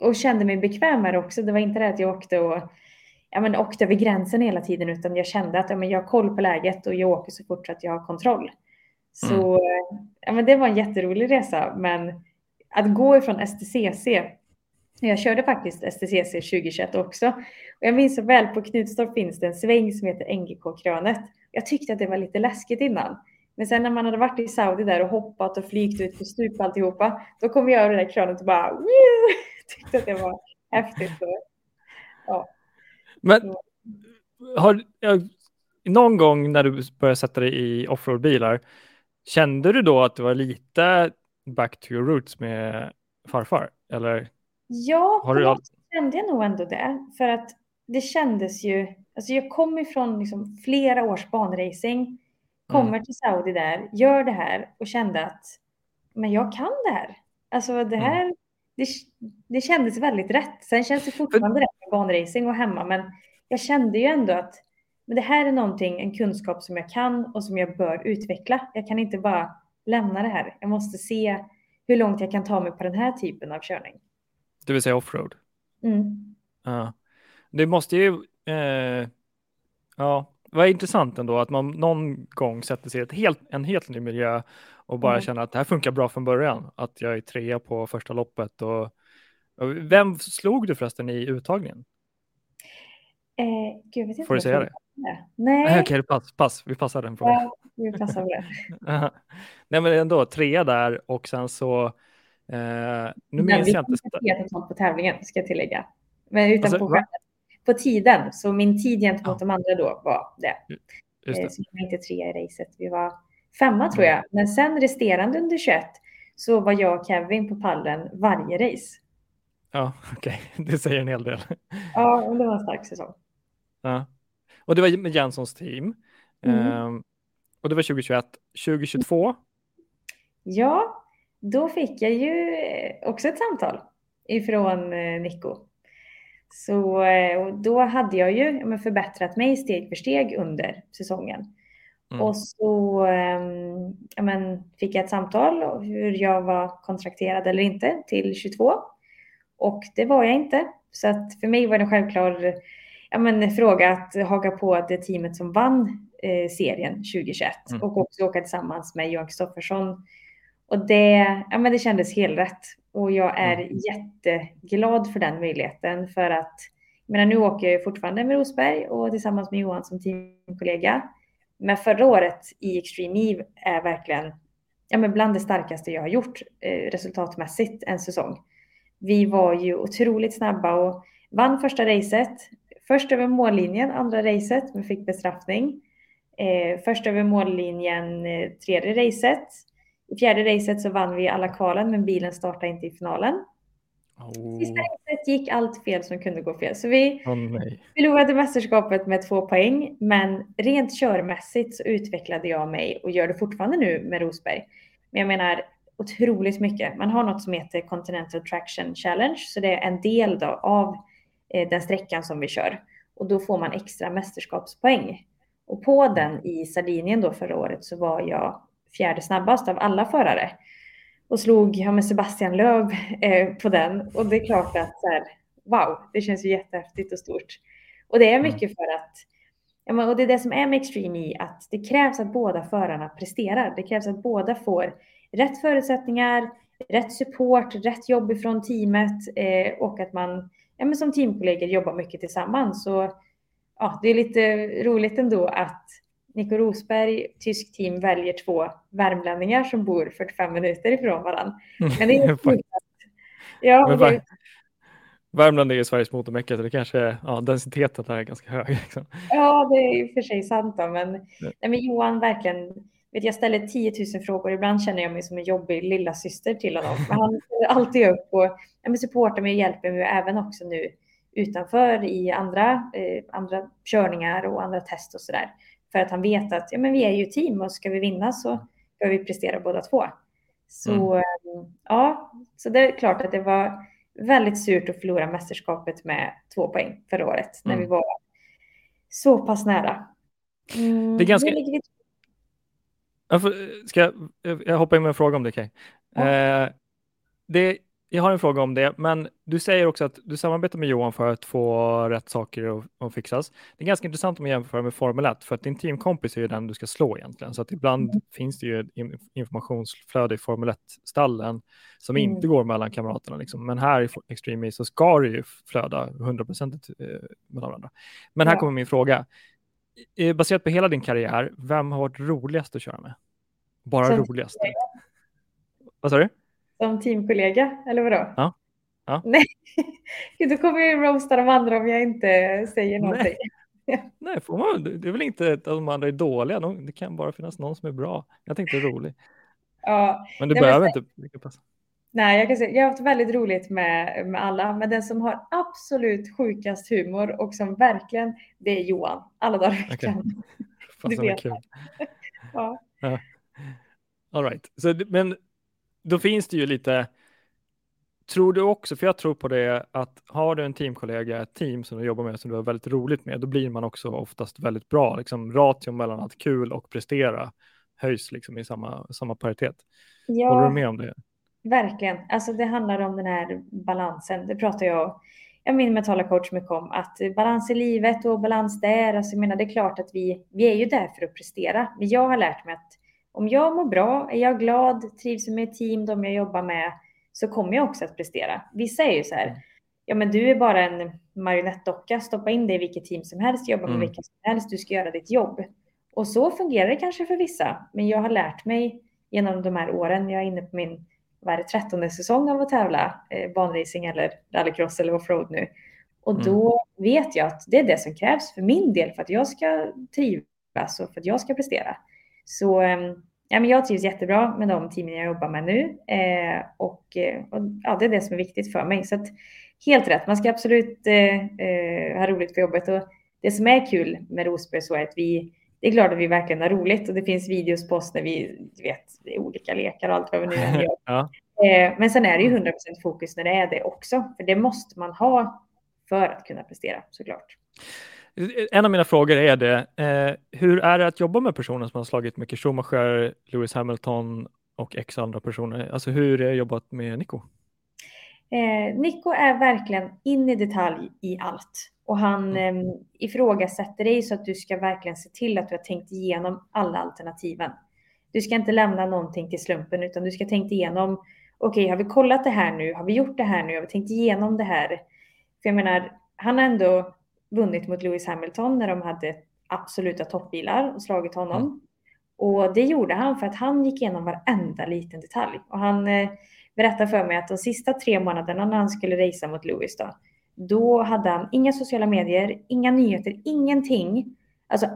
och kände mig bekvämare också. Det var inte det att jag åkte och ja, men åkte över gränsen hela tiden utan jag kände att ja, men jag har koll på läget och jag åker så fort så att jag har kontroll. Så ja, men det var en jätterolig resa men att gå ifrån STCC jag körde faktiskt STCC 2021 också. Och jag minns så väl på Knutstorp finns det en sväng som heter NGK-krönet. Jag tyckte att det var lite läskigt innan. Men sen när man hade varit i Saudi där och hoppat och flygt ut på stup alltihopa, då kom jag över det där krönet och bara Woo! [LAUGHS] tyckte att det var häftigt. Så, ja. Men har, någon gång när du började sätta dig i offroadbilar, kände du då att det var lite back to your roots med farfar? Eller Ja, har du sätt kände jag nog ändå det. För att det kändes ju, alltså jag kom ifrån liksom flera års banracing, kommer Mm. till Saudi där, gör det här och kände att men jag kan det här. Alltså det här, det, det kändes väldigt rätt. Sen känns det fortfarande rätt med banracing och hemma, men jag kände ju ändå att men det här är någonting, en kunskap som jag kan och som jag bör utveckla. Jag kan inte bara lämna det här. Jag måste se hur långt jag kan ta mig på den här typen av körning. Det vill säga offroad? Mm. Ja. Det måste ju, eh, ja, vad intressant ändå att man någon gång sätter sig i ett helt, en helt ny miljö och bara Mm. känner att det här funkar bra från början. Att jag är trea på första loppet och, och vem slog du förresten i uttagningen? Eh, gud, Får du säga det? Nej, Nej, okej, pass, pass, vi passar den frågan. ja, vi passar på det. [LAUGHS] Nej, men ändå trea där och sen så, eh, nu Men minns vi jag inte. totalt på tävlingen, ska jag tillägga. Men utan Alltså, på, på tiden, så min tid gentemot Ja. de andra då var det. Just Eh, det. Så vi var inte tre i racet, vi var femma tror Mm. jag. Men sen resterande under 21 så var jag och Kevin på pallen varje race. Ja, [LAUGHS] okej, det säger en hel del. Ja, det var en stark säsong. Ja. Och det var med Janssons team. Mm. Ehm, och det var 2021. 2022, Ja, då fick jag ju eh, också ett samtal ifrån eh, Nico. Så eh, då hade jag ju förbättrat mig steg för steg under säsongen. Mm. Och så ehm, ja, men, fick jag ett samtal om hur jag var kontrakterad eller inte till 22. Och det var jag inte. Så att för mig var det en självklar ja, men, fråga att haka på det teamet som vann eh, serien 2021 Mm. och också åka tillsammans med Johan Kristoffersson. Och det, ja, men det kändes helt rätt. Och jag är Mm. jätteglad för den möjligheten för att menar, nu åker jag fortfarande med Rosberg och tillsammans med Johan som teamkollega. Men förra året i Extreme Eve är verkligen ja, men bland det starkaste jag har gjort eh, resultatmässigt en säsong. Vi var ju otroligt snabba och vann första racet. Först över mållinjen, andra racet, men fick bestraffning. Eh, först över mållinjen, eh, tredje racet. I fjärde racet så vann vi alla kvalen, men bilen startade inte i finalen. Sista oh, racet gick allt fel som kunde gå fel. Så vi nej. förlorade mästerskapet med två poäng, men rent körmässigt så utvecklade jag mig och gör det fortfarande nu med Rosberg. Men jag menar otroligt mycket. Man har något som heter Continental Traction Challenge, så det är en del då av den sträckan som vi kör och då får man extra mästerskapspoäng. Och på den i Sardinien då förra året så var jag fjärde snabbast av alla förare och slog ja, med Sebastian Löv eh, på den. Och det är klart att så här, wow, det känns ju jättehäftigt och stort. Och det är mycket för att, och det är det som är med Extreme E, att det krävs att båda förarna presterar. Det krävs att båda får rätt förutsättningar, rätt support, rätt jobb ifrån teamet eh, och att man ja, men som teamkollegor jobbar mycket tillsammans. Så ja, det är lite roligt ändå att Nico Rosberg, tysk team, väljer två värmlänningar som bor 45 minuter ifrån varandra. Men det är [LAUGHS] Ja, Men och det, Värmland är ju Sveriges motormecka så det kanske, ja, densiteten där är ganska hög. Liksom. Ja, det är ju för sig sant då, men, nej, men Johan verkligen, vet jag ställer 10 000 frågor, ibland känner jag mig som en jobbig lilla syster till honom. Men han ställer alltid upp och ja, supportar mig och hjälper mig, även också nu utanför i andra, eh, andra körningar och andra test och sådär. För att han vet att ja, men vi är ju team och ska vi vinna så ska vi prestera båda två. Så mm. ja, så det är klart att det var väldigt surt att förlora mästerskapet med två poäng förra året när mm. vi var så pass nära. Mm, det är ganska... Jag, får, ska jag, jag hoppa in med en fråga om det, Kaj. Ja. Eh, det, jag har en fråga om det, men du säger också att du samarbetar med Johan för att få rätt saker att, fixas. Det är ganska intressant om man jämför med Formel 1, för att din teamkompis är ju den du ska slå egentligen, så att ibland mm. finns det ju informationsflöde i Formel 1-stallen som mm. inte går mellan kamraterna, liksom. men här i Extreme så ska det ju flöda 100% eh, mellan varandra. Men här ja. kommer min fråga. Baserat på hela din karriär, vem har varit roligast att köra med? Bara så roligast? Vad sa du? Som teamkollega, eller vadå? Ja. ja. Nej, [LAUGHS] då kommer jag roasta de andra om jag inte säger någonting. Nej, [LAUGHS] Nej får man, det är väl inte att de andra är dåliga, det kan bara finnas någon som är bra. Jag tänkte rolig. Ja. Men du Nej, behöver men... inte passa. Nej, jag kan säga, jag har haft väldigt roligt med, med alla, men den som har absolut sjukast humor och som verkligen, det är Johan, alla dagar i veckan. Okay. [LAUGHS] [LAUGHS] Du vet. Kul. [LAUGHS] ja. ja. All right. Så, men då finns det ju lite, tror du också, för jag tror på det, att har du en teamkollega, ett team som du jobbar med, som du har väldigt roligt med, då blir man också oftast väldigt bra. Liksom ration mellan att kul och prestera höjs liksom i samma, samma paritet. Ja, Håller du med om det? Verkligen. Alltså det handlar om den här balansen. Det pratar jag jag min mentala coach mycket om att balans i livet och balans där. Alltså jag menar, det är klart att vi, vi är ju där för att prestera. Men jag har lärt mig att om jag mår bra, är jag glad, trivs med ett team, de jag jobbar med, så kommer jag också att prestera. Vissa är ju så här, ja men du är bara en marionettdocka, stoppa in dig i vilket team som helst, jobba med mm. vilka som helst, du ska göra ditt jobb. Och så fungerar det kanske för vissa, men jag har lärt mig genom de här åren, jag är inne på min vad är det, trettonde säsong av att tävla eh, banracing eller rallycross eller offroad nu. Och mm. då vet jag att det är det som krävs för min del för att jag ska trivas och för att jag ska prestera. Så ehm, ja, men jag trivs jättebra med de teamen jag jobbar med nu eh, och, eh, och, ja, det är det som är viktigt för mig. Så att, helt rätt, man ska absolut eh, eh, ha roligt på jobbet och det som är kul med Rosberg så är att vi det är klart att vi verkligen har roligt och det finns videos på oss när vi vet olika lekar och allt vad vi nu än gör. [LAUGHS] ja. Eh, men sen är det ju 100% fokus när det är det också, för det måste man ha för att kunna prestera såklart. En av mina frågor är det, eh, hur är det att jobba med personer som har slagit mycket Schumacher, Lewis Hamilton och x andra personer? Alltså hur är det jobbat med Nico? Eh, Nico är verkligen in i detalj i allt och han eh, ifrågasätter dig så att du ska verkligen se till att du har tänkt igenom alla alternativen. Du ska inte lämna någonting till slumpen utan du ska tänkt igenom okej, okay, har vi kollat det här nu? Har vi gjort det här nu? Har vi tänkt igenom det här? För jag menar, han har ändå vunnit mot Lewis Hamilton när de hade absoluta toppbilar och slagit honom. Mm. Och det gjorde han för att han gick igenom varenda liten detalj. Och han eh, berättade för mig att de sista tre månaderna när han skulle racea mot Lewis då, då hade han inga sociala medier, inga nyheter, ingenting. Alltså,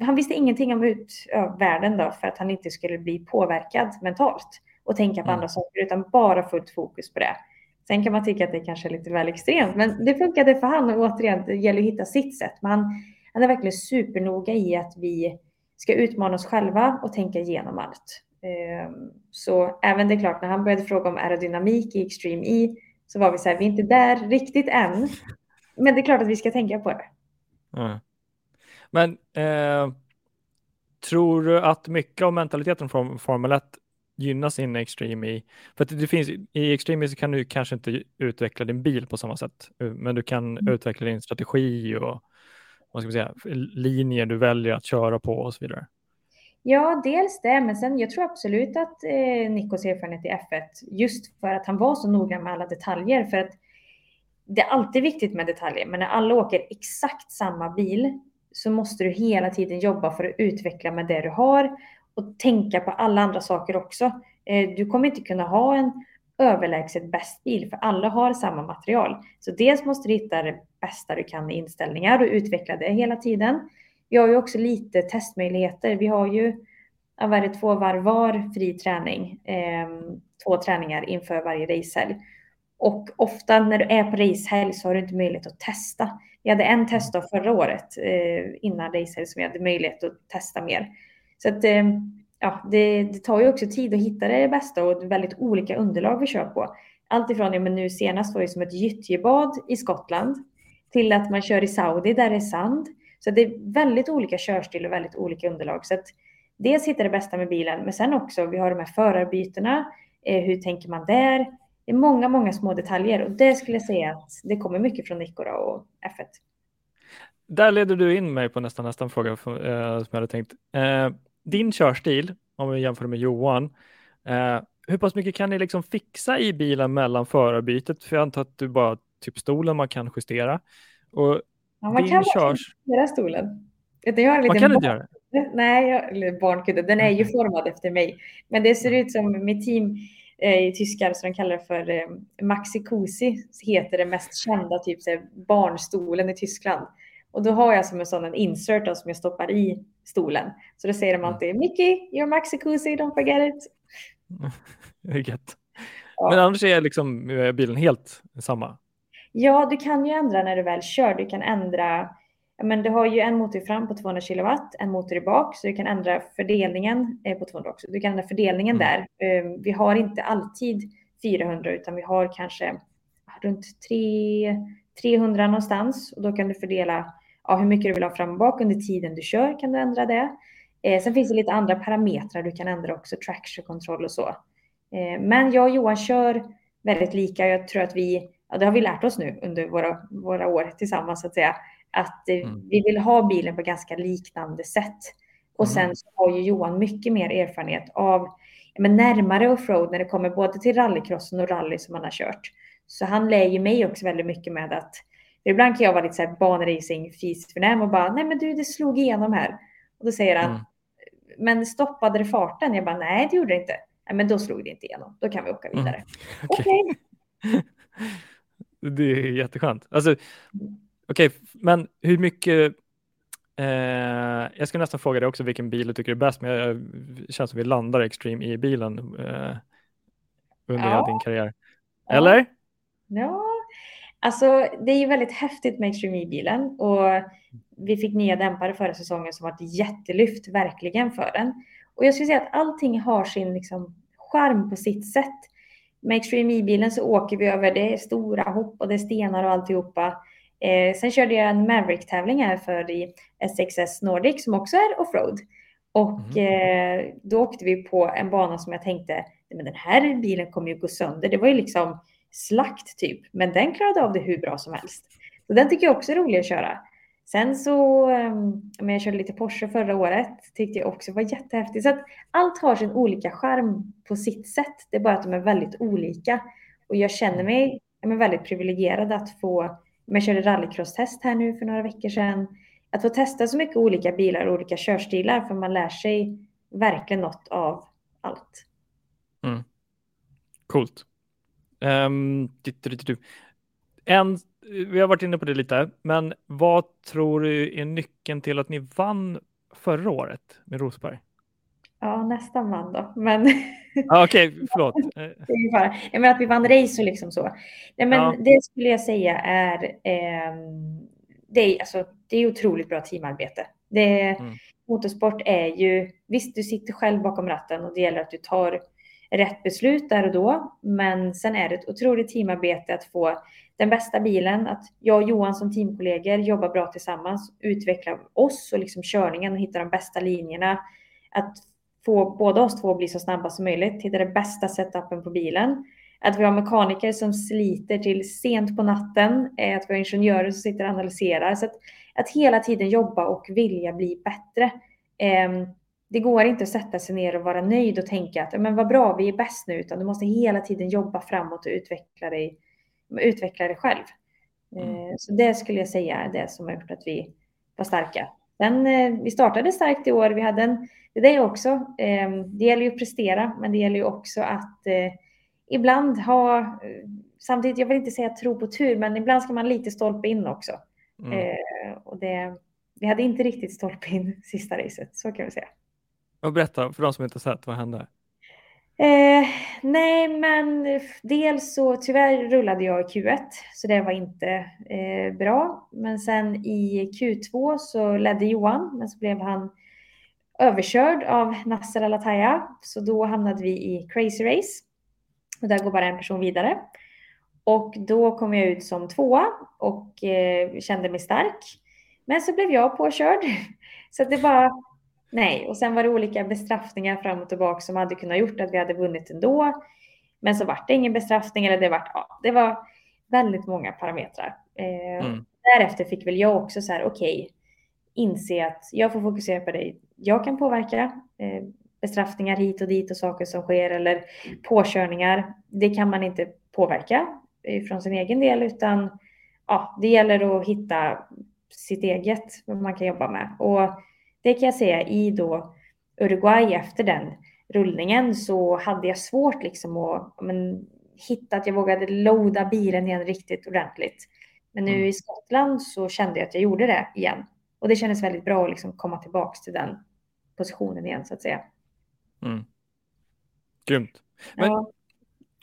han visste ingenting om ut, ja, världen då för att han inte skulle bli påverkad mentalt och tänka på mm. andra saker utan bara fullt fokus på det. Sen kan man tycka att det kanske är lite väl extremt, men det funkade för han och återigen, det gäller att hitta sitt sätt. Men han, han är verkligen supernoga i att vi ska utmana oss själva och tänka igenom allt. Ehm, så även det är klart, när han började fråga om aerodynamik i Extreme E så var vi så här, vi är inte där riktigt än. Men det är klart att vi ska tänka på det. Mm. Men eh, tror du att mycket av mentaliteten från Formel 1 gynnas in i Extreme E. För det finns, i Extreme E så kan du kanske inte utveckla din bil på samma sätt, eh, men du kan mm. utveckla din strategi och vad ska man säga, linjer du väljer att köra på och så vidare. Ja, dels det, men sen jag tror absolut att eh, Nikos erfarenhet i F1, just för att han var så noga med alla detaljer, för att det är alltid viktigt med detaljer, men när alla åker exakt samma bil så måste du hela tiden jobba för att utveckla med det du har och tänka på alla andra saker också. Eh, du kommer inte kunna ha en överlägset bäst bil för alla har samma material. Så dels måste du hitta det bästa du kan i inställningar och utveckla det hela tiden. Vi har ju också lite testmöjligheter. Vi har ju vad är det, två varv var fri träning, eh, två träningar inför varje racehelg. Och ofta när du är på racehelg så har du inte möjlighet att testa. Vi hade en testdag förra året eh, innan racehelg som vi hade möjlighet att testa mer. Så att, eh, ja, det, det, tar ju också tid att hitta det bästa och det väldigt olika underlag vi kör på. Allt ifrån, ja, men nu senast var det som ett gyttjebad i Skottland till att man kör i Saudi där det är sand. Så det är väldigt olika körstil och väldigt olika underlag. Så att dels hitta det bästa med bilen, men sen också, vi har de här förarbytena. Eh, hur tänker man där? Det är många, många små detaljer och det skulle jag säga att det kommer mycket från Nicora och F1. Där leder du in mig på nästan nästan fråga eh, som jag hade tänkt. Eh, din körstil, om vi jämför med Johan, eh, hur pass mycket kan ni liksom fixa i bilen mellan förarbytet? För jag antar att du bara typ stolen man kan justera. Och ja, man kan körs... justera stolen. Jag har man kan inte göra det? Nej, jag, barnkudde, den är ju formad efter mig. Men det ser ut som mitt team eh, i tyskar, så de kallar det för eh, Maxi Cosi, heter det mest kända typ så här, barnstolen i Tyskland. Och då har jag som en sån en insert då, som jag stoppar i stolen. Så då säger de mm. alltid Mickey, you're Maxi Cosi, don't forget it. [LAUGHS] det är gött. Ja. Men annars är liksom bilen helt samma? Ja, du kan ju ändra när du väl kör. Du kan ändra men du har ju en motor fram på 200 kilowatt, en motor i bak, så du kan ändra fördelningen eh, på 200 också. Du kan ändra fördelningen mm. där. Ehm, vi har inte alltid 400 utan vi har kanske runt 3, 300 någonstans och då kan du fördela ja, hur mycket du vill ha fram och bak under tiden du kör kan du ändra det. Eh, sen finns det lite andra parametrar du kan ändra också, traction control och så. Eh, men jag och Johan kör väldigt lika. Jag tror att vi, ja, det har vi lärt oss nu under våra, våra år tillsammans så att säga, att eh, mm. vi vill ha bilen på ganska liknande sätt. Och sen mm. så har ju Johan mycket mer erfarenhet av men närmare offroad när det kommer både till rallycrossen och rally som han har kört. Så han lär ju mig också väldigt mycket med att ibland kan jag vara lite så här banracing fisförnäm och bara nej men du det slog igenom här. Och då säger han mm. men stoppade det farten? Jag bara nej det gjorde det inte. Nej men då slog det inte igenom. Då kan vi åka vidare. Mm. Okej. Okay. [LAUGHS] Okay. Det är jätteskönt. Alltså. Okej, okay, men hur mycket eh, jag ska nästan fråga dig också vilken bil du tycker är bäst, men jag, det känns som vi landar Extreme i bilen eh, under ja. din karriär. Eller? Ja. alltså det är ju väldigt häftigt med Extreme E-bilen och vi fick nya dämpare förra säsongen som var ett jättelyft verkligen för den. Och jag skulle säga att allting har sin liksom, charm på sitt sätt. Med Extreme E-bilen så åker vi över, det är stora hopp och det är stenar och alltihopa. Eh, sen körde jag en Maverick-tävling här för i SXS Nordic som också är offroad. Och mm. eh, då åkte vi på en bana som jag tänkte, men den här bilen kommer ju gå sönder. Det var ju liksom slakt typ, men den klarade av det hur bra som helst. Så den tycker jag också är rolig att köra. Sen så, um, jag körde lite Porsche förra året, tyckte jag också var jättehäftigt. Så att allt har sin olika charm på sitt sätt. Det är bara att de är väldigt olika. Och jag känner mm. mig jag väldigt privilegierad att få jag körde rallycross-test här nu för några veckor sedan. Att få testa så mycket olika bilar och olika körstilar för man lär sig verkligen något av allt. Mm. Coolt. Um, en, vi har varit inne på det lite, men vad tror du är nyckeln till att ni vann förra året med Rosberg? Ja, nästan vann då, men... Ah, Okej, okay, förlåt. [LAUGHS] Jag menar att vi vann race och liksom så. Nej, men ja. Det skulle jag säga är... Eh, det, är alltså, det är otroligt bra teamarbete. Det, mm. Motorsport är ju... Visst, du sitter själv bakom ratten och det gäller att du tar rätt beslut där och då. Men sen är det ett otroligt teamarbete att få den bästa bilen, att jag och Johan som teamkollegor jobbar bra tillsammans, utvecklar oss och liksom körningen och hittar de bästa linjerna. Att få båda oss två att bli så snabba som möjligt, hitta den bästa setupen på bilen. Att vi har mekaniker som sliter till sent på natten, eh, att vi har ingenjörer som sitter och analyserar. Så att, att hela tiden jobba och vilja bli bättre. Ehm, det går inte att sätta sig ner och vara nöjd och tänka att men vad bra, vi är bäst nu, utan du måste hela tiden jobba framåt och utveckla dig, utveckla dig själv. Mm. Ehm, så det skulle jag säga är det som har gjort att vi var starka. Sen, eh, vi startade starkt i år. Vi hade en, det är också, eh, det gäller ju att prestera, men det gäller ju också att eh, ibland ha, samtidigt, jag vill inte säga tro på tur, men ibland ska man lite stolpe in också. Mm. Eh, och det, vi hade inte riktigt stolpe in [LAUGHS] sista racet, så kan vi säga. Och berätta för de som inte sett, vad hände? Eh, nej, men dels så tyvärr rullade jag i Q1, så det var inte eh, bra. Men sen i Q2 så ledde Johan, men så blev han överkörd av Nasser Alataya. Så då hamnade vi i Crazy Race. Och där går bara en person vidare. Och då kom jag ut som tvåa och eh, kände mig stark. Men så blev jag påkörd. [LAUGHS] Så det bara Nej, och sen var det olika bestraffningar fram och tillbaka som hade kunnat gjort att vi hade vunnit ändå. Men så vart det ingen bestraffning eller det vart, ja, det var väldigt många parametrar. Eh, mm. Därefter fick väl jag också så här, okej, okay, inse att jag får fokusera på dig. Jag kan påverka eh, bestraffningar hit och dit och saker som sker eller påkörningar. Det kan man inte påverka från sin egen del utan ja, det gäller att hitta sitt eget vad man kan jobba med. Och det kan jag säga i då Uruguay efter den rullningen så hade jag svårt liksom att men, hitta att jag vågade loada bilen igen riktigt ordentligt. Men nu mm. i Skottland så kände jag att jag gjorde det igen. Och det kändes väldigt bra att liksom komma tillbaka till den positionen igen så att säga. Mm. Grymt. Men ja.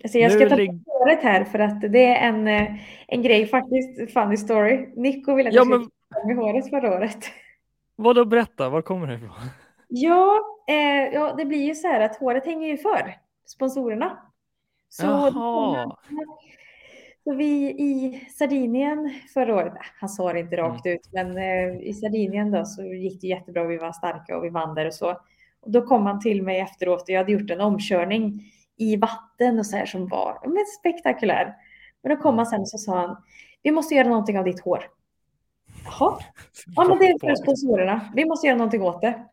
Alltså jag ska ta lig... håret här för att det är en, eh, en grej faktiskt, funny story. Nico ville att ja, jag skulle men... med håret förra året. Vadå berätta, var kommer det ifrån? Ja, eh, ja, det blir ju så här att håret hänger ju för sponsorerna. Så, Jaha. så vi i Sardinien förra året, han sa det inte rakt mm. ut, men eh, i Sardinien då så gick det jättebra. Vi var starka och vi vann där och så. Och då kom han till mig efteråt och jag hade gjort en omkörning i vatten och så här som var men spektakulär. Men då kom han sen och så sa han, vi måste göra någonting av ditt hår. Jaha, ja, men det är för sponsorerna. Vi måste göra någonting åt det.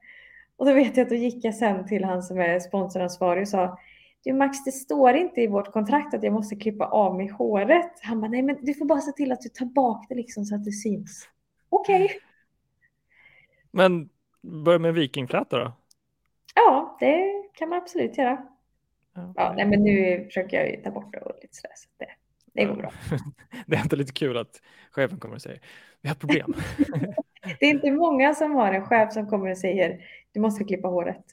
Och då vet jag att då gick jag sen till han som är sponsoransvarig och sa du Max, det står inte i vårt kontrakt att jag måste klippa av mig håret. Han bara, nej men du får bara se till att du tar bak det liksom så att det syns. Okej. Okay. Men börja med vikingfläta då? Ja, det kan man absolut göra. Ja, nej, men nu försöker jag ju ta bort det och lite sådär. Så det, det går bra. [LAUGHS] det är inte lite kul att chefen kommer och säger vi har problem. [LAUGHS] det är inte många som har en chef som kommer och säger du måste klippa håret.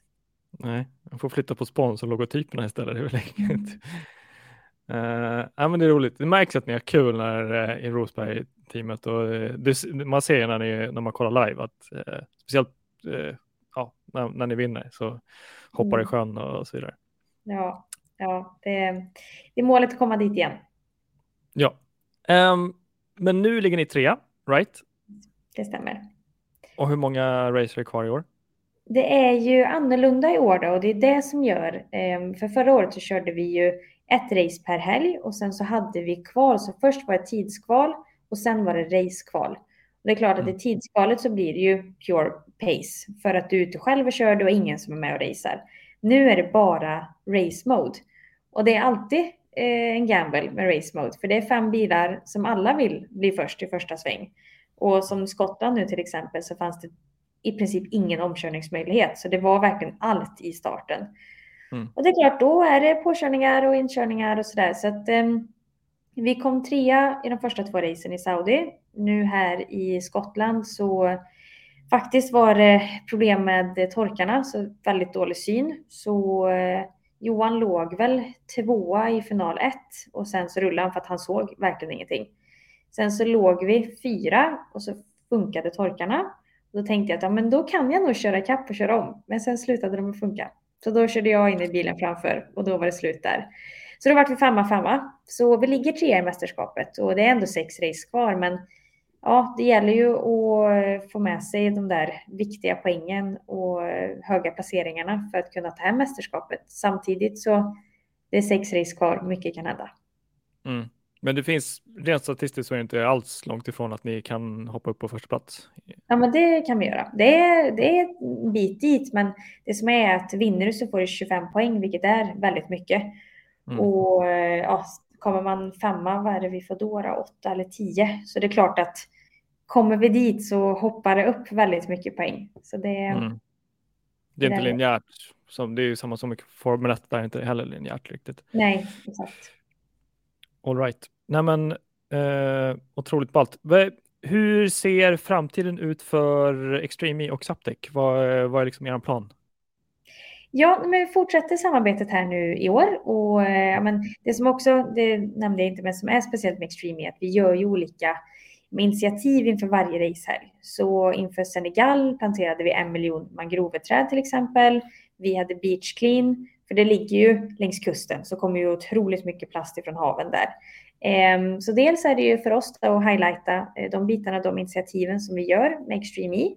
Nej, jag får flytta på sponsorlogotyperna istället. Det är väl enkelt. Uh, [LAUGHS] ja, men det är roligt. Det märks att ni har kul när, uh, i Roseberg-teamet och uh, det, man ser när, ni, när man kollar live att speciellt ja, när, när, ni vinner så hoppar mm. i sjön och, och så vidare. Ja, ja det, det är målet att komma dit igen. Ja, um, men nu ligger ni trea right? Det stämmer. Och hur många racer är kvar i år? Det är ju annorlunda i år då och det är det som gör, ehm, för förra året så körde vi ju ett race per helg och sen så hade vi kval. Så först var det tidskval och sen var det racekval. Och det är klart att mm. i tidskvalet så blir det ju pure pace för att du är ute själv och kör, du har ingen som är med och racear. Nu är det bara race mode och det är alltid en gamble med race mode. För det är fem bilar som alla vill bli först i första sväng. Och som Skottland nu till exempel så fanns det i princip ingen omkörningsmöjlighet. Så det var verkligen allt i starten. Mm. Och det är klart, då är det påkörningar och inkörningar och sådär. Så att um, vi kom trea i de första två racen i Saudi. Nu här i Skottland så faktiskt var det problem med torkarna, så väldigt dålig syn. Så uh, Johan låg väl tvåa i final ett och sen så rullade han för att han såg verkligen ingenting. Sen så låg vi fyra och så funkade torkarna. Då tänkte jag att ja, men då kan jag nog köra kapp och köra om. Men sen slutade de att funka. Så då körde jag in i bilen framför och då var det slut där. Så då vart vi femma, femma. Så vi ligger trea i mästerskapet och det är ändå sex race kvar. Men ja, det gäller ju att få med sig de där viktiga poängen och höga placeringarna för att kunna ta hem mästerskapet. Samtidigt så det är sex race kvar, mycket kan hända. Mm. Men det finns, rent statistiskt så är det inte alls långt ifrån att ni kan hoppa upp på första plats. Ja, men det kan vi göra. Det är, det är en bit dit, men det som är att vinner du så får du 25 poäng, vilket är väldigt mycket. Mm. Och ja, kommer man femma, vad är det vi får då? då? Åtta eller tio? Så det är klart att kommer vi dit så hoppar det upp väldigt mycket poäng. Så det, mm. det är inte linjärt som, det är ju samma som Formel 1 där inte heller linjärt riktigt. Nej, exakt. All right. Nej men eh, otroligt ballt. Hur ser framtiden ut för Extreme E och Zaptec? Vad, vad är liksom er plan? Ja, men vi fortsätter samarbetet här nu i år och eh, ja, men det som också, det nämnde jag inte, men som är speciellt med Extreme är att vi gör ju olika initiativ inför varje racehelg. Så inför Senegal planterade vi en miljon mangroveträd till exempel. Vi hade Beach Clean, för det ligger ju längs kusten så kommer ju otroligt mycket plast ifrån haven där. Ehm, så dels är det ju för oss att highlighta eh, de bitarna, de initiativen som vi gör med Extreme E.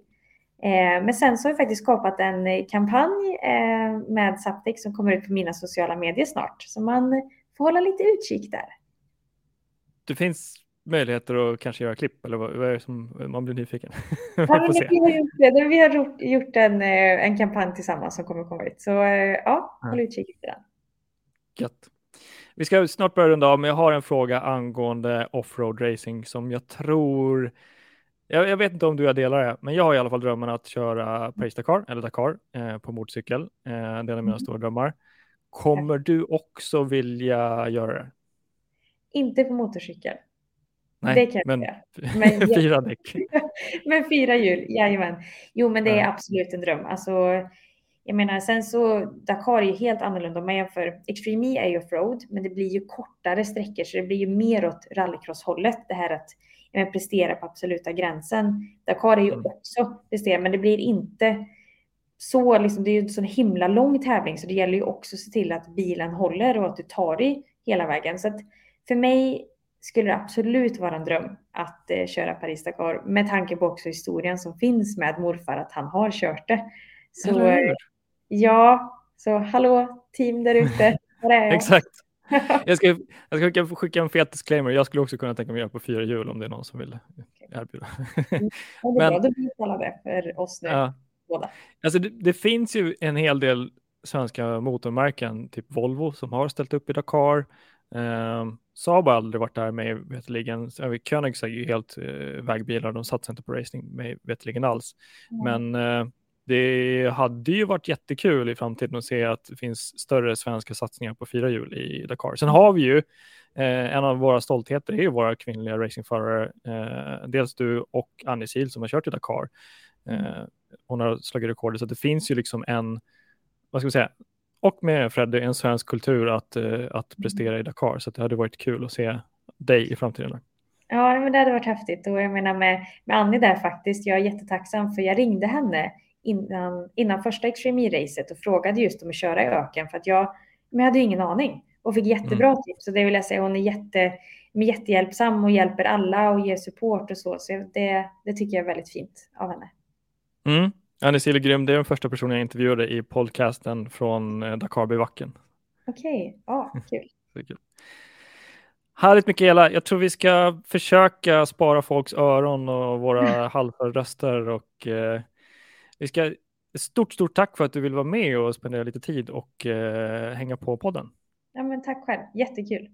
Ehm, men sen så har vi faktiskt skapat en eh, kampanj eh, med Saptec som kommer ut på mina sociala medier snart. Så man får hålla lite utkik där. Det finns möjligheter att kanske göra klipp eller vad, är det som man blir nyfiken? [LAUGHS] Ja, vi, har gjort det. vi har gjort en, en kampanj tillsammans som kommer komma ut. Så ja, håll utkik efter den. Gött. Vi ska snart börja runda av, men jag har en fråga angående offroad racing som jag tror jag, jag, vet inte om du delar det, men jag har i alla fall drömmen att köra Paris Dakar eller Dakar eh, på motorcykel. Eh, det är en av mina mm. stora drömmar. Kommer du också vilja göra det? Inte på motorcykel. Nej, det kan men, [LAUGHS] men fyra däck. [LAUGHS] men fyra hjul, jajamän. Jo, men det är absolut en dröm. Alltså, jag menar, sen så Dakar är ju helt annorlunda om man jämför. Extreme E är ju offroad, men det blir ju kortare sträckor, så det blir ju mer åt rallycross-hållet. Det här att menar, prestera på absoluta gränsen. Dakar är ju mm. också prestera, men det blir inte så, liksom, det är ju en sån himla lång tävling, så det gäller ju också att se till att bilen håller och att du tar dig hela vägen. Så att för mig skulle det absolut vara en dröm att eh, köra Paris-Dakar med tanke på också historien som finns med morfar, att han har kört det. Så eh, Ja, så hallå team där ute. [LAUGHS] Exakt. Jag ska, jag ska skicka, skicka en fet disclaimer. Jag skulle också kunna tänka mig att göra på fyra hjul om det är någon som vill erbjuda. Mm. [LAUGHS] Ja, det är bra, då betalar det för oss nu. Ja. Båda. Alltså det, det, finns ju en hel del svenska motormärken, typ Volvo, som har ställt upp i Dakar. Eh, Saab har aldrig varit där med veterligen. Koenigsegg är ju helt eh, vägbilar, de satsar inte på racing med veterligen alls. Mm. Men eh, det hade ju varit jättekul i framtiden att se att det finns större svenska satsningar på fyra hjul i Dakar. Sen har vi ju eh, en av våra stoltheter är ju våra kvinnliga racingförare. Eh, dels du och Annie Sil som har kört i Dakar. Eh, hon har slagit rekordet så det finns ju liksom en, vad ska vi säga, och med Freddy en svensk kultur att, eh, att prestera i Dakar. Så det hade varit kul att se dig i framtiden. Ja, men det hade varit häftigt och jag menar med, med Annie där faktiskt. Jag är jättetacksam för jag ringde henne innan, innan första Extreme-racet och frågade just om att köra i öken för att jag, men jag hade ingen aning och fick jättebra mm. tips. Och det vill jag säga, hon är jätte, jättehjälpsam och hjälper alla och ger support och så. Så det, det tycker jag är väldigt fint av henne. Mm. Annie Sille grym. Det är den första personen jag intervjuade i podcasten från eh, Dakarbybacken. Okej, okay. ja, kul. [LAUGHS] kul. Härligt Mikaela. Jag tror vi ska försöka spara folks öron och våra [LAUGHS] halvröster och eh, vi ska, stort, stort tack för att du vill vara med och spendera lite tid och eh, hänga på podden. Ja, men tack själv, jättekul.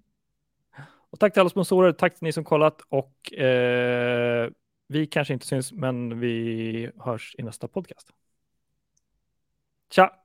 Och tack till alla sponsorer, tack till ni som kollat och eh, vi kanske inte syns, men vi hörs i nästa podcast. Tja!